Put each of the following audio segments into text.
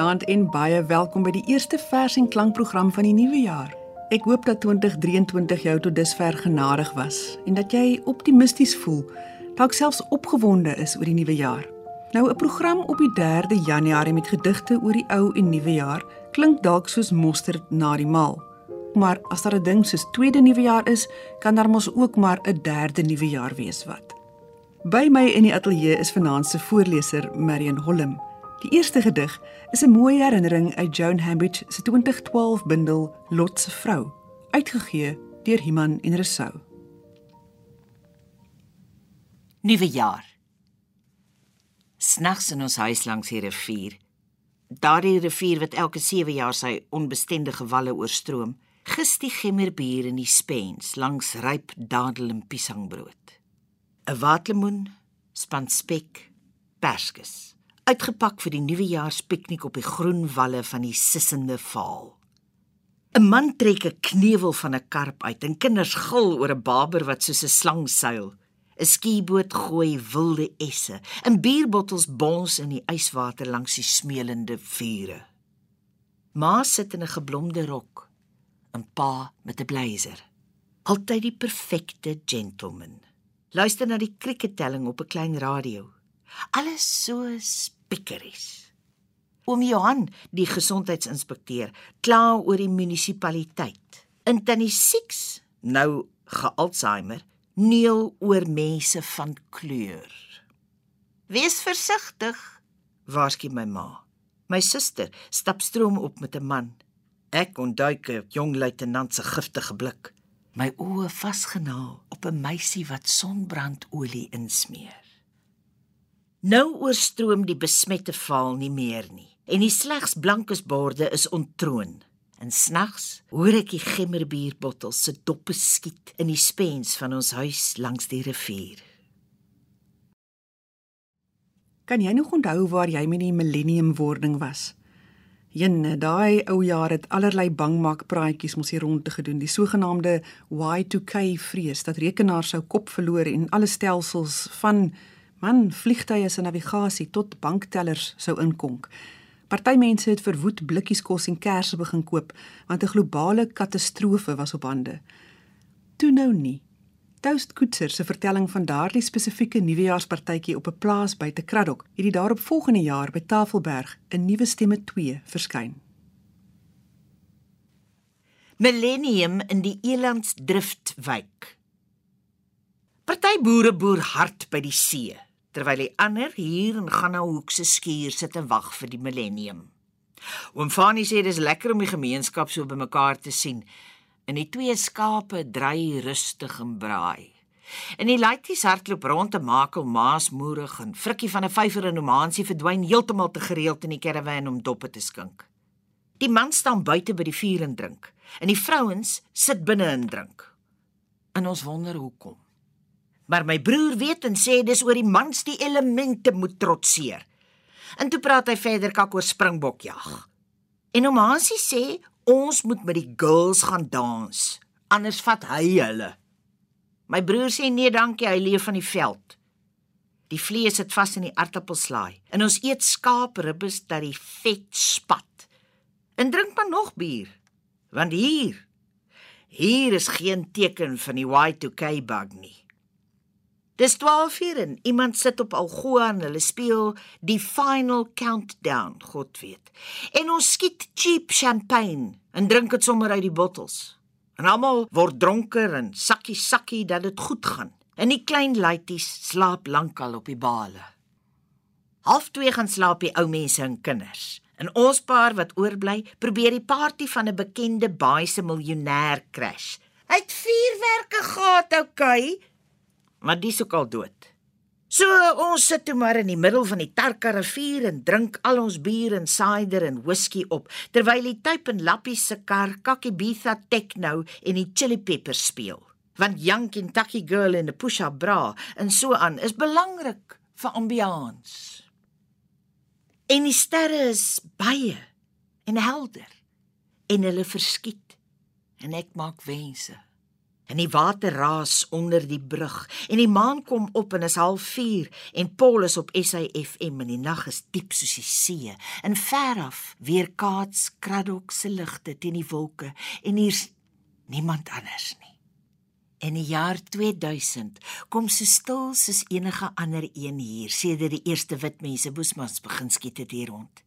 Goeienaand en baie welkom by die eerste vers en klankprogram van die nuwe jaar. Ek hoop dat 2023 jou tot dusver genadig was en dat jy optimisties voel, dalk selfs opgewonde is oor die nuwe jaar. Nou 'n program op die 3de Januarie met gedigte oor die ou en nuwe jaar klink dalk soos mosterd na die maal. Maar as daar 'n ding soos tweede nuwe jaar is, kan daar mos ook maar 'n derde nuwe jaar wees wat. By my in die ateljee is vanaand se voorleser Marion Hollem. Die eerste gedig is 'n mooi herinnering uit Joan Hambidge se 2012 bundel Lot se vrou, uitgegee deur Iman en Resou. Nuwe jaar. Snags in ons huis langs die rivier. Daardie rivier wat elke 7 jaar sy onbestendige walle oorstroom, gis die gemmerbier in die spens langs ryp dadel en piesangbrood. 'n Watlemoen, span spek, perskes uitgepak vir die nuwejaarspiknik op die groen walle van die sissende vaal. 'n Man trek 'n kneuwel van 'n karp uit en kinders gil oor 'n baber wat soos 'n slang seil. 'n Skieboot gooi wilde esse en bierbottels bons in die yswater langs die smeulende vure. Ma sit in 'n geblomde rok, 'n pa met 'n blazer. Altyd die perfekte gentleman. Luister na die kriketelling op 'n klein radio. Alles so spiekeries. Oom Johan, die gesondheidsinspekteur, kla oor die munisipaliteit. In Tannie Six, nou gealzheimer, neel oor mense van kleur. Wees versigtig, waarsku my ma. My suster stap stroom op met 'n man. Ek ontduik 'n jong luitenant se giftige blik. My oë vasgenaal op 'n meisie wat sonbrandolie insmeer. Nou oorstroom die besmette vaal nie meer nie en die slegs blankes borde is ontroon. En snags hoor ek die gemmerbierbottels se doppe skiet in die spens van ons huis langs die rivier. Kan jy nog onthou waar jy met die millenniumwording was? Jenne, daai ou jaar het allerlei bangmak praatjies mos hier rond te gedoen, die sogenaamde Y2K vrees dat rekenaars sou kop verloor en alle stelsels van Man, vliegtye se navigasie tot banktellers sou inkonk. Party mense het verwoed blikkies kos en kersse begin koop want 'n globale katastrofe was op hande. Toe nou nie. Toast Koetser se vertelling van daardie spesifieke nuwejaarspartytjie op 'n plaas buite Kraddock het die daaropvolgende jaar by Tafelberg 'n nuwe stemme 2 verskyn. Millennium in die Elandsdriftwyk. Party boere boer hard by die see terwyl die ander hier in Gannahoek se skuur sit en wag vir die millennium. Oom Fanie sê dis lekker om die gemeenskap so bymekaar te sien. En die twee skape dry rustig en braai. En die laities hardloop rond te makel maasmoerig en Frikkie van 'n vyfer in Omansie verdwyn heeltemal te gereeld in die karavan om doppe te skink. Die man staan buite by die vuur en drink en die vrouens sit binne en drink. En ons wonder hoekom. Maar my broer weet en sê dis oor die mans die elemente moet trotseer. En toe praat hy verder kak oor springbokjag. En oom Hansie sê ons moet met die girls gaan dans, anders vat hy hulle. My broer sê nee, dankie, hy leef van die veld. Die vlees sit vas in die aartappelslaai en ons eet skaapribbes dat die vet spat. En drink maar nog bier. Want hier hier is geen teken van die Y2K bug nie. Dis 12:00 en iemand sit op Algoa en hulle speel die final countdown, God weet. En ons skiet cheap champagne en drink dit sommer uit die bottels. En almal word dronker en sakkie sakkie dat dit goed gaan. En die klein luities slaap lankal op die bale. Half 2 gaan slaap die ou mense en kinders. En ons paar wat oorbly, probeer die party van 'n bekende baie se miljonair crash. Hy het vuurwerke gehad, okay? Maar dis ook al dood. So ons sit toe maar in die middel van die Tarka rivier en drink al ons bier en cider en whisky op terwyl die type en lappie se kar Kakibitha techno en die chili peppers speel. Want Young Kentucky Girl in 'n push-up bra en so aan is belangrik vir ambiance. En die sterre is baie en helder en hulle verskiet en ek maak wense. En die water raas onder die brug en die maan kom op en is half 4 en Paul is op SAFM en die nag is diep soos die see. En ver af weer kaats Kraddock se ligte teen die wolke en hier's niemand anders nie. In die jaar 2000 kom so stil soos enige ander een hier sedert die eerste wit mense boesmans begin skiet het hier rond.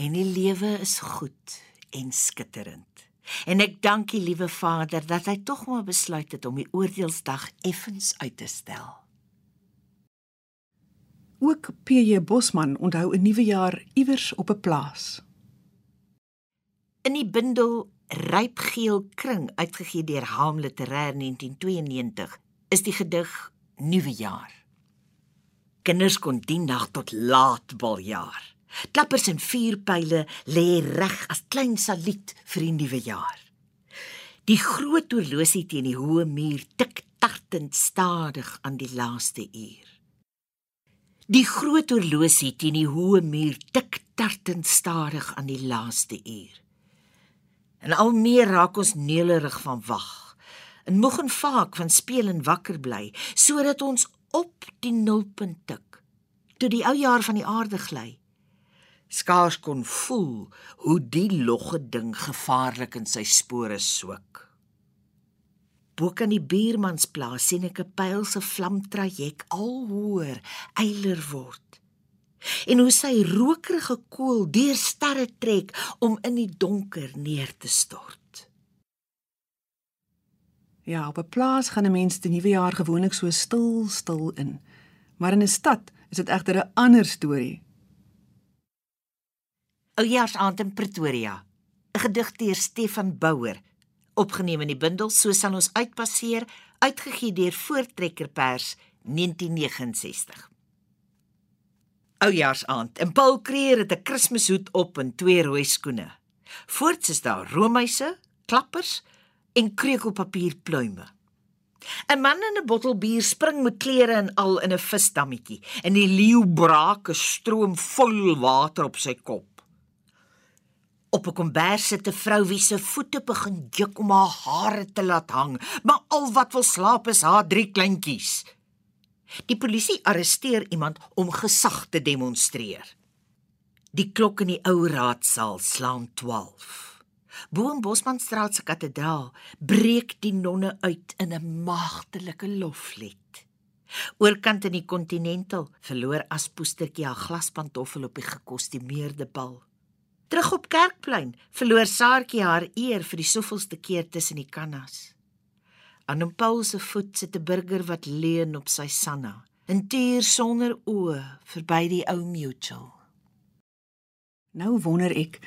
En die lewe is goed en skitterend. En ek dank die liewe Vader dat hy tog maar besluit het om die oordeelsdag effens uit te stel. Ook PJ Bosman onthou 'n nuwe jaar iewers op 'n plaas. In die bundel Rypgeel kring uitgegee deur Haam Literair 1992 is die gedig Nuwe jaar. Kinders kon die nag tot laat baljaar. Klappers en vuurpyle lê reg as klein saluut vir die nuwe jaar. Die groot horlosie teen die hoë muur tik tartend stadig aan die laaste uur. Die groot horlosie teen die hoë muur tik tartend stadig aan die laaste uur. En al meer raak ons nelerig van wag. En moeg en vaak van speel en wakker bly sodat ons op die nulpunt tik. Toe die ou jaar van die aarde gly skaars kon voel hoe die logge ding gevaarlik in sy spore swik. Bo kan die buurmansplaas sien ek 'n pyl se vlamtrajek al hoër eiler word. En hoe sy rokerige koel deur sterre trek om in die donker neer te stort. Ja, op 'n plaas gaan 'n mens die nuwe jaar gewoonlik so stil stil in. Maar in 'n stad is dit egter 'n ander storie. Oujaarsaand in Pretoria. 'n Gedig deur Stefan Bouwer, opgeneem in die bundel So sal ons uitpasseer, uitgegee deur Voortrekker Pers 1969. Oujaarsaand. En Paul Creer het 'n Kershoed op en twee rooi skoene. Voorts is daar roomhuise, klappers en krekelpapierpluime. 'n Man in 'n bottel bier spring met klere en al in 'n visdammetjie en die leeu brake stroom vol water op sy kop. Op 'n kombers sit 'n vrou wie se voete begin juk om haar hare te laat hang, maar al wat wil slaap is haar drie kleintjies. Die polisie arresteer iemand om gesag te demonstreer. Die klok in die ou raadsaal slaan 12. Bo in Bosmanstraat se kathedraal breek die nonne uit in 'n maagtelike loflied. Oorkant in die Continental verloor aspoestertjie haar glaspantoffel op die gekostumeerde bal. Terug op Kerkplein verloor Saartjie haar eer vir die soveelste keer tussen die kannas. Aan 'n Paul se voet sit 'n burger wat leun op sy sanna, 'n tier sonder oë verby die ou mutual. Nou wonder ek,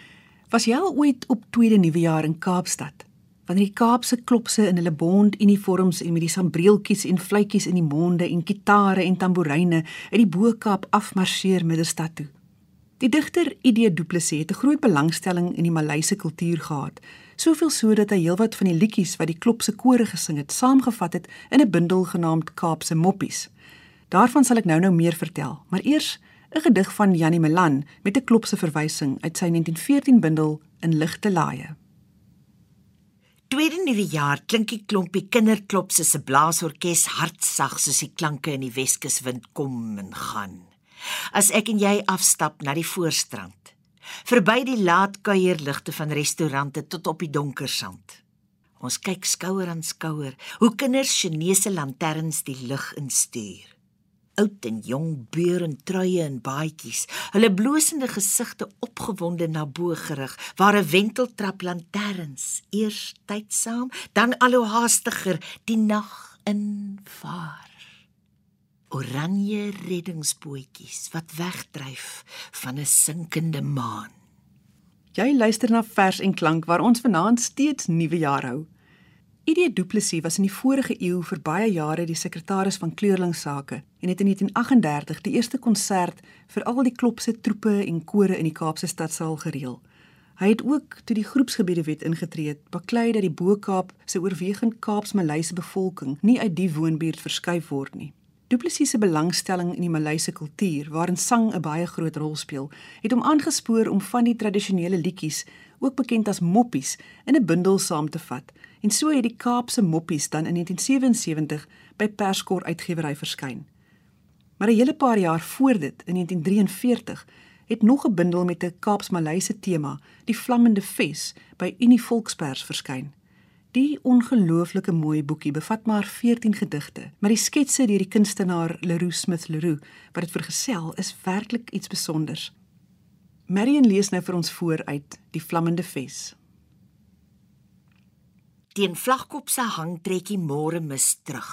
was jy al ooit op tweede nuwejaar in Kaapstad? Wanneer die Kaapse klopse in hulle bond uniforms en met die sambreeltjies en fluitjies in die monde en kitare en tamboeryne uit die Bo-Kaap afmarseer middestad toe. Die digter ID Du Plessis het 'n groot belangstelling in die Maleise kultuur gehad, soveel so dat hy heelwat van die liedjies wat die klopse kore gesing het, saamgevat het in 'n bundel genaamd Kaapse Moppies. Daarvan sal ek nou-nou meer vertel, maar eers 'n gedig van Janie Melan met 'n klopse verwysing uit sy 1914 bundel In ligte laaie. Tweede nuwe jaar klink die klompie kinderklopse se blaasorkes hartsag soos die klanke in die Weskuswind kom en gaan as ek en jy afstap na die voorstrand verby die laat kuierligte van restaurante tot op die donker sand. Ons kyk skouer aan skouer hoe kinders Chinese lanterns die lig instuur. Oud en jong beur en truie en baadjies hulle blosende gesigte opgewonde na bo gerig waar 'n wenteltrap lanterns eers tydsaam dan al hoe haastiger die nag invaar oranje reddingsbootjies wat wegdryf van 'n sinkende maan. Jy luister na vers en klank waar ons vanaand steeds nuwe jaar hou. ID Du Plessis was in die vorige eeu vir baie jare die sekretaris van kleurlingsake en het in 1938 die eerste konsert vir al die klopse troepe en kore in die Kaapse stadsaal gereël. Hy het ook toe die groepsgebiedewet ingetree het, baklei dat die Bo-Kaap se oorwegend Kaaps-Malayse bevolking nie uit die woonbuurt verskuif word nie. Du Plessis se belangstelling in die Maleise kultuur, waarin sang 'n baie groot rol speel, het hom aangespoor om van die tradisionele liedjies ook bekend as moppies, in 'n bundel saam te vat. En so het die Kaapse Moppies dan in 1977 by Perskor Uitgewery verskyn. Maar 'n hele paar jaar voor dit, in 1943, het nog 'n bundel met 'n Kaaps-Malayse tema, Die Vlammende Ves, by Unie Volkspers verskyn. Die ongelooflike mooi boekie bevat maar 14 gedigte, maar die sketse deur die kunstenaar Leroux Smith Leroux wat dit vergesel is werklik iets spesiaals. Marion lees nou vir ons voor uit Die Vlammende Ves. Teen vlakkop se hang trekkie môre mis terug.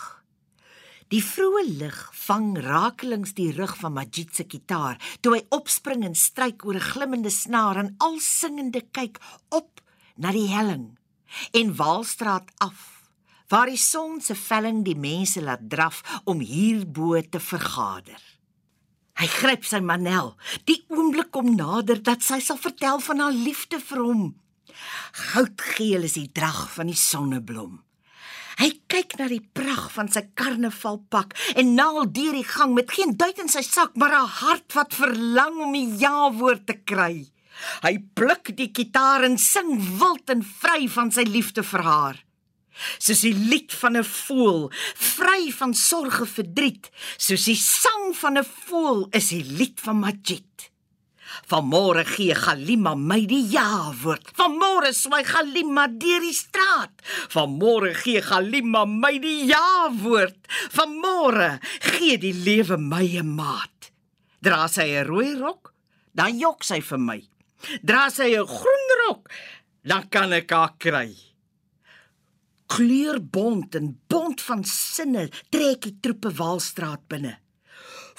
Die vroeë lig vang rakelings die rug van Majid se kitaar toe hy opspring en stryk oor 'n glimmende snaar en al singende kyk op na die helling en Waalstraat af waar die son se velling die mense laat draf om hierbo te vergader. Hy gryp sy manel. Die oomblik kom nader dat sy sal vertel van haar liefde vir hom. Goudgeel is die drag van die sonneblom. Hy kyk na die pragt van sy karnavalpak en naal deur die gang met geen duit in sy sak, maar 'n hart wat verlang om die ja-woord te kry. Hy pluk die kitaar en sing wild en vry van sy liefde vir haar. Soos die lied van 'n voël, vry van sorge verdriet, soos die sang van 'n voël is die lied van Majid. Vanmôre gee Galima my die ja-woord. Vanmôre swy Galima deur die straat. Vanmôre gee Galima my die ja-woord. Vanmôre gee die lewe my 'n maat. Dra sy 'n rooi rok, dan jok sy vir my. Dra sy 'n groen rok, dan kan ek haar kry. Kleurbont en bont van sinne trek die troepe Waalstraat binne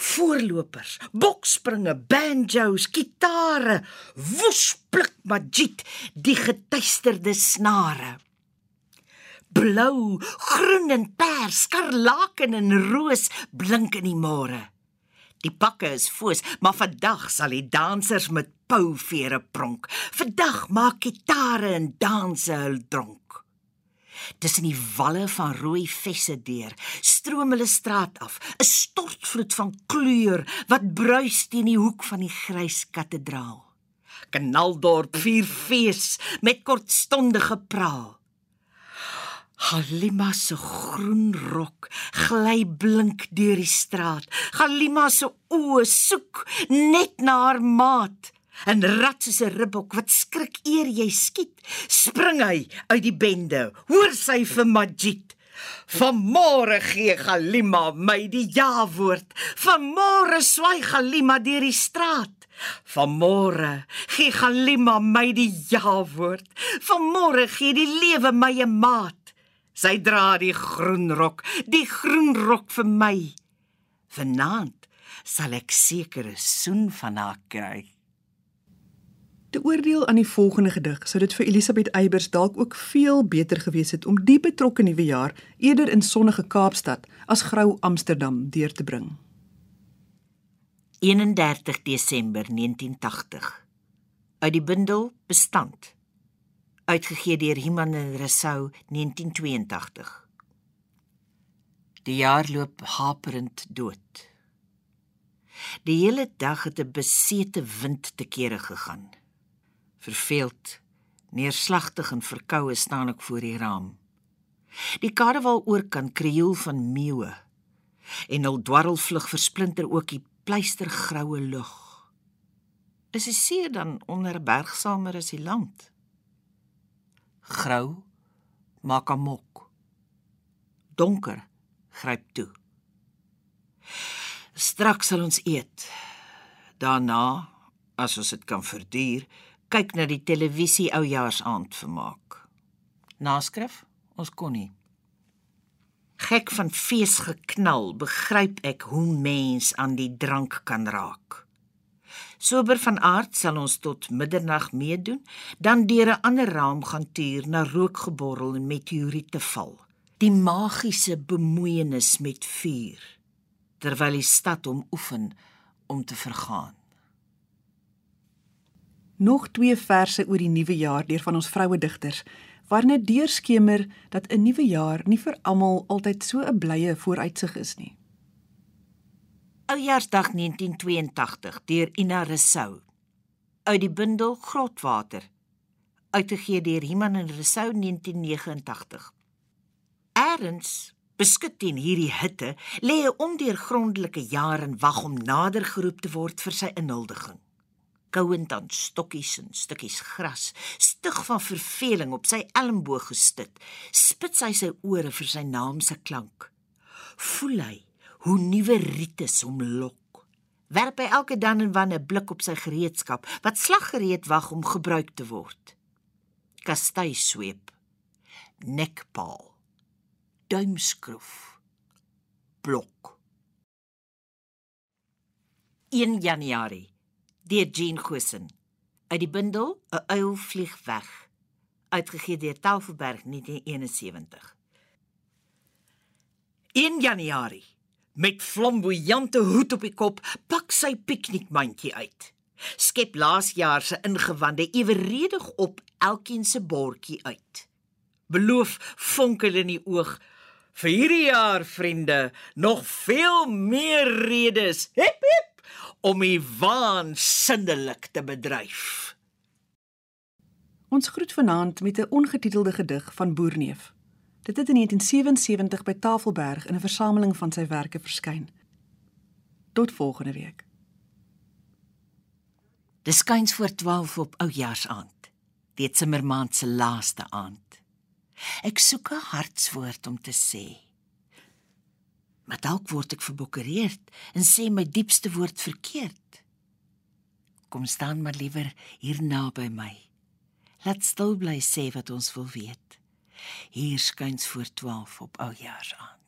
voorlopers, bokspringe, banjos, gitare, woespluk majid, die getuisterde snare. Blou, groen en pers, skarlaken en roos blink in die môre. Die pakke is foos, maar vandag sal die dansers met pouvere pronk. Vandag maak gitare en danse hul dronk tussen die walle van rooi vesse deur, stroom hulle straat af, 'n stortvloed van kleur wat bruis teen die hoek van die grys kathedraal. Kanaldorp vier fees met kortstondige praal. Halima se groen rok gly blink deur die straat. Halima se oë soek net na haar maat. 'n rat soos 'n ribbok wat skrik eer jy skiet, spring hy uit die bende. Hoor sy vir Majid. Vanmôre gee Galima my die ja-woord. Vanmôre swaai Galima deur die straat. Vanmôre gee Galima my die ja-woord. Vanmôre gee die lewe my 'n maat. Sy dra die groen rok, die groen rok vir my. Vanaand sal ek seker 'n soen van haar kry. Te oordeel aan die volgende gedig, sou dit vir Elisabeth Eybers dalk ook veel beter gewees het om die betrokke nuwe jaar eerder in sonnige Kaapstad as grou Amsterdam deur te bring. 31 Desember 1980. Uit die bundel Bestand. Uitgegee deur Iman en Resou 1982. Die jaar loop haperend dood. Die hele dag het 'n besete wind te kere gegaan. Verveeld, neerslagtig en verkoue staan ek voor die raam. Die karwal oorkant krioel van meeue en hul dwarrelvlug versplinter ook die pleistergroue lug. Is die see dan onder bergsamer as die land? Grou maak amok. Donker gryp toe. Straks sal ons eet. Daarna, as ons dit kan verduur, kyk na die televisie oujaarsaand vermaak. Naskrif, ons kon nie. Gek van fees geknal, begryp ek hoe mens aan die drank kan raak. Sober van aard sal ons tot middernag meedoen, dan deur 'n ander raam gaan tuur na rookgeborrel en meteoriete val. Die magiese bemoeienis met vuur terwyl die stad hom oefen om te vergaan nog twee verse oor die nuwe jaar deur van ons vroue digters waarin dit deurskemer dat 'n nuwe jaar nie vir almal altyd so 'n blye vooruitsig is nie. Oujaarsdag 1982 deur Ina Resou uit die bundel Grotwater uitgegee deur Iman en Rousseau 1989. Erns beskut teen hierdie hitte, lê 'n ondeurgrondelike jaar en wag om nader geroep te word vir sy inhuldiging. Kouend aan stokkies en stukkies gras, stug van verveling op sy elmboog gestit, spits hy sy ore vir sy naam se klank. Voel hy hoe nuwe rites hom lok werp hy elke dan en wan 'n blik op sy gereedskap wat slaggereed wag om gebruik te word. Kastei sweep, nekpaal, duimskroef, blok. 1 Januarie. Deur Jean Gosen. Uit die bundel 'n uil vlieg weg. Uitgegee deur Tafelberg 1971. 1 Januarie. Met flamboyante hoed op die kop, pak sy piknikmandjie uit. Skep laas jaar se ingewande eweredig op elkeen se bordjie uit. Beloof vonkel in die oog vir hierdie jaar vriende nog veel meer redes. Hip hip om die waansinnelik te bedryf. Ons groet vanaand met 'n ongetitelde gedig van Boerneef. Dit het in 1977 by Tafelberg in 'n versameling van sy werke verskyn. Tot volgende week. Dis skuins voor 12 op Oujaarsaand. Dit simmermaand se laaste aand. Ek soek 'n hartswoord om te sê. Maar dalk word ek verbokereerd en sê my diepste woord verkeerd. Kom staan maar liewer hier naby my. Laat stil bly sê wat ons wil weet. Hier skuins voor 12 op oujaars aan.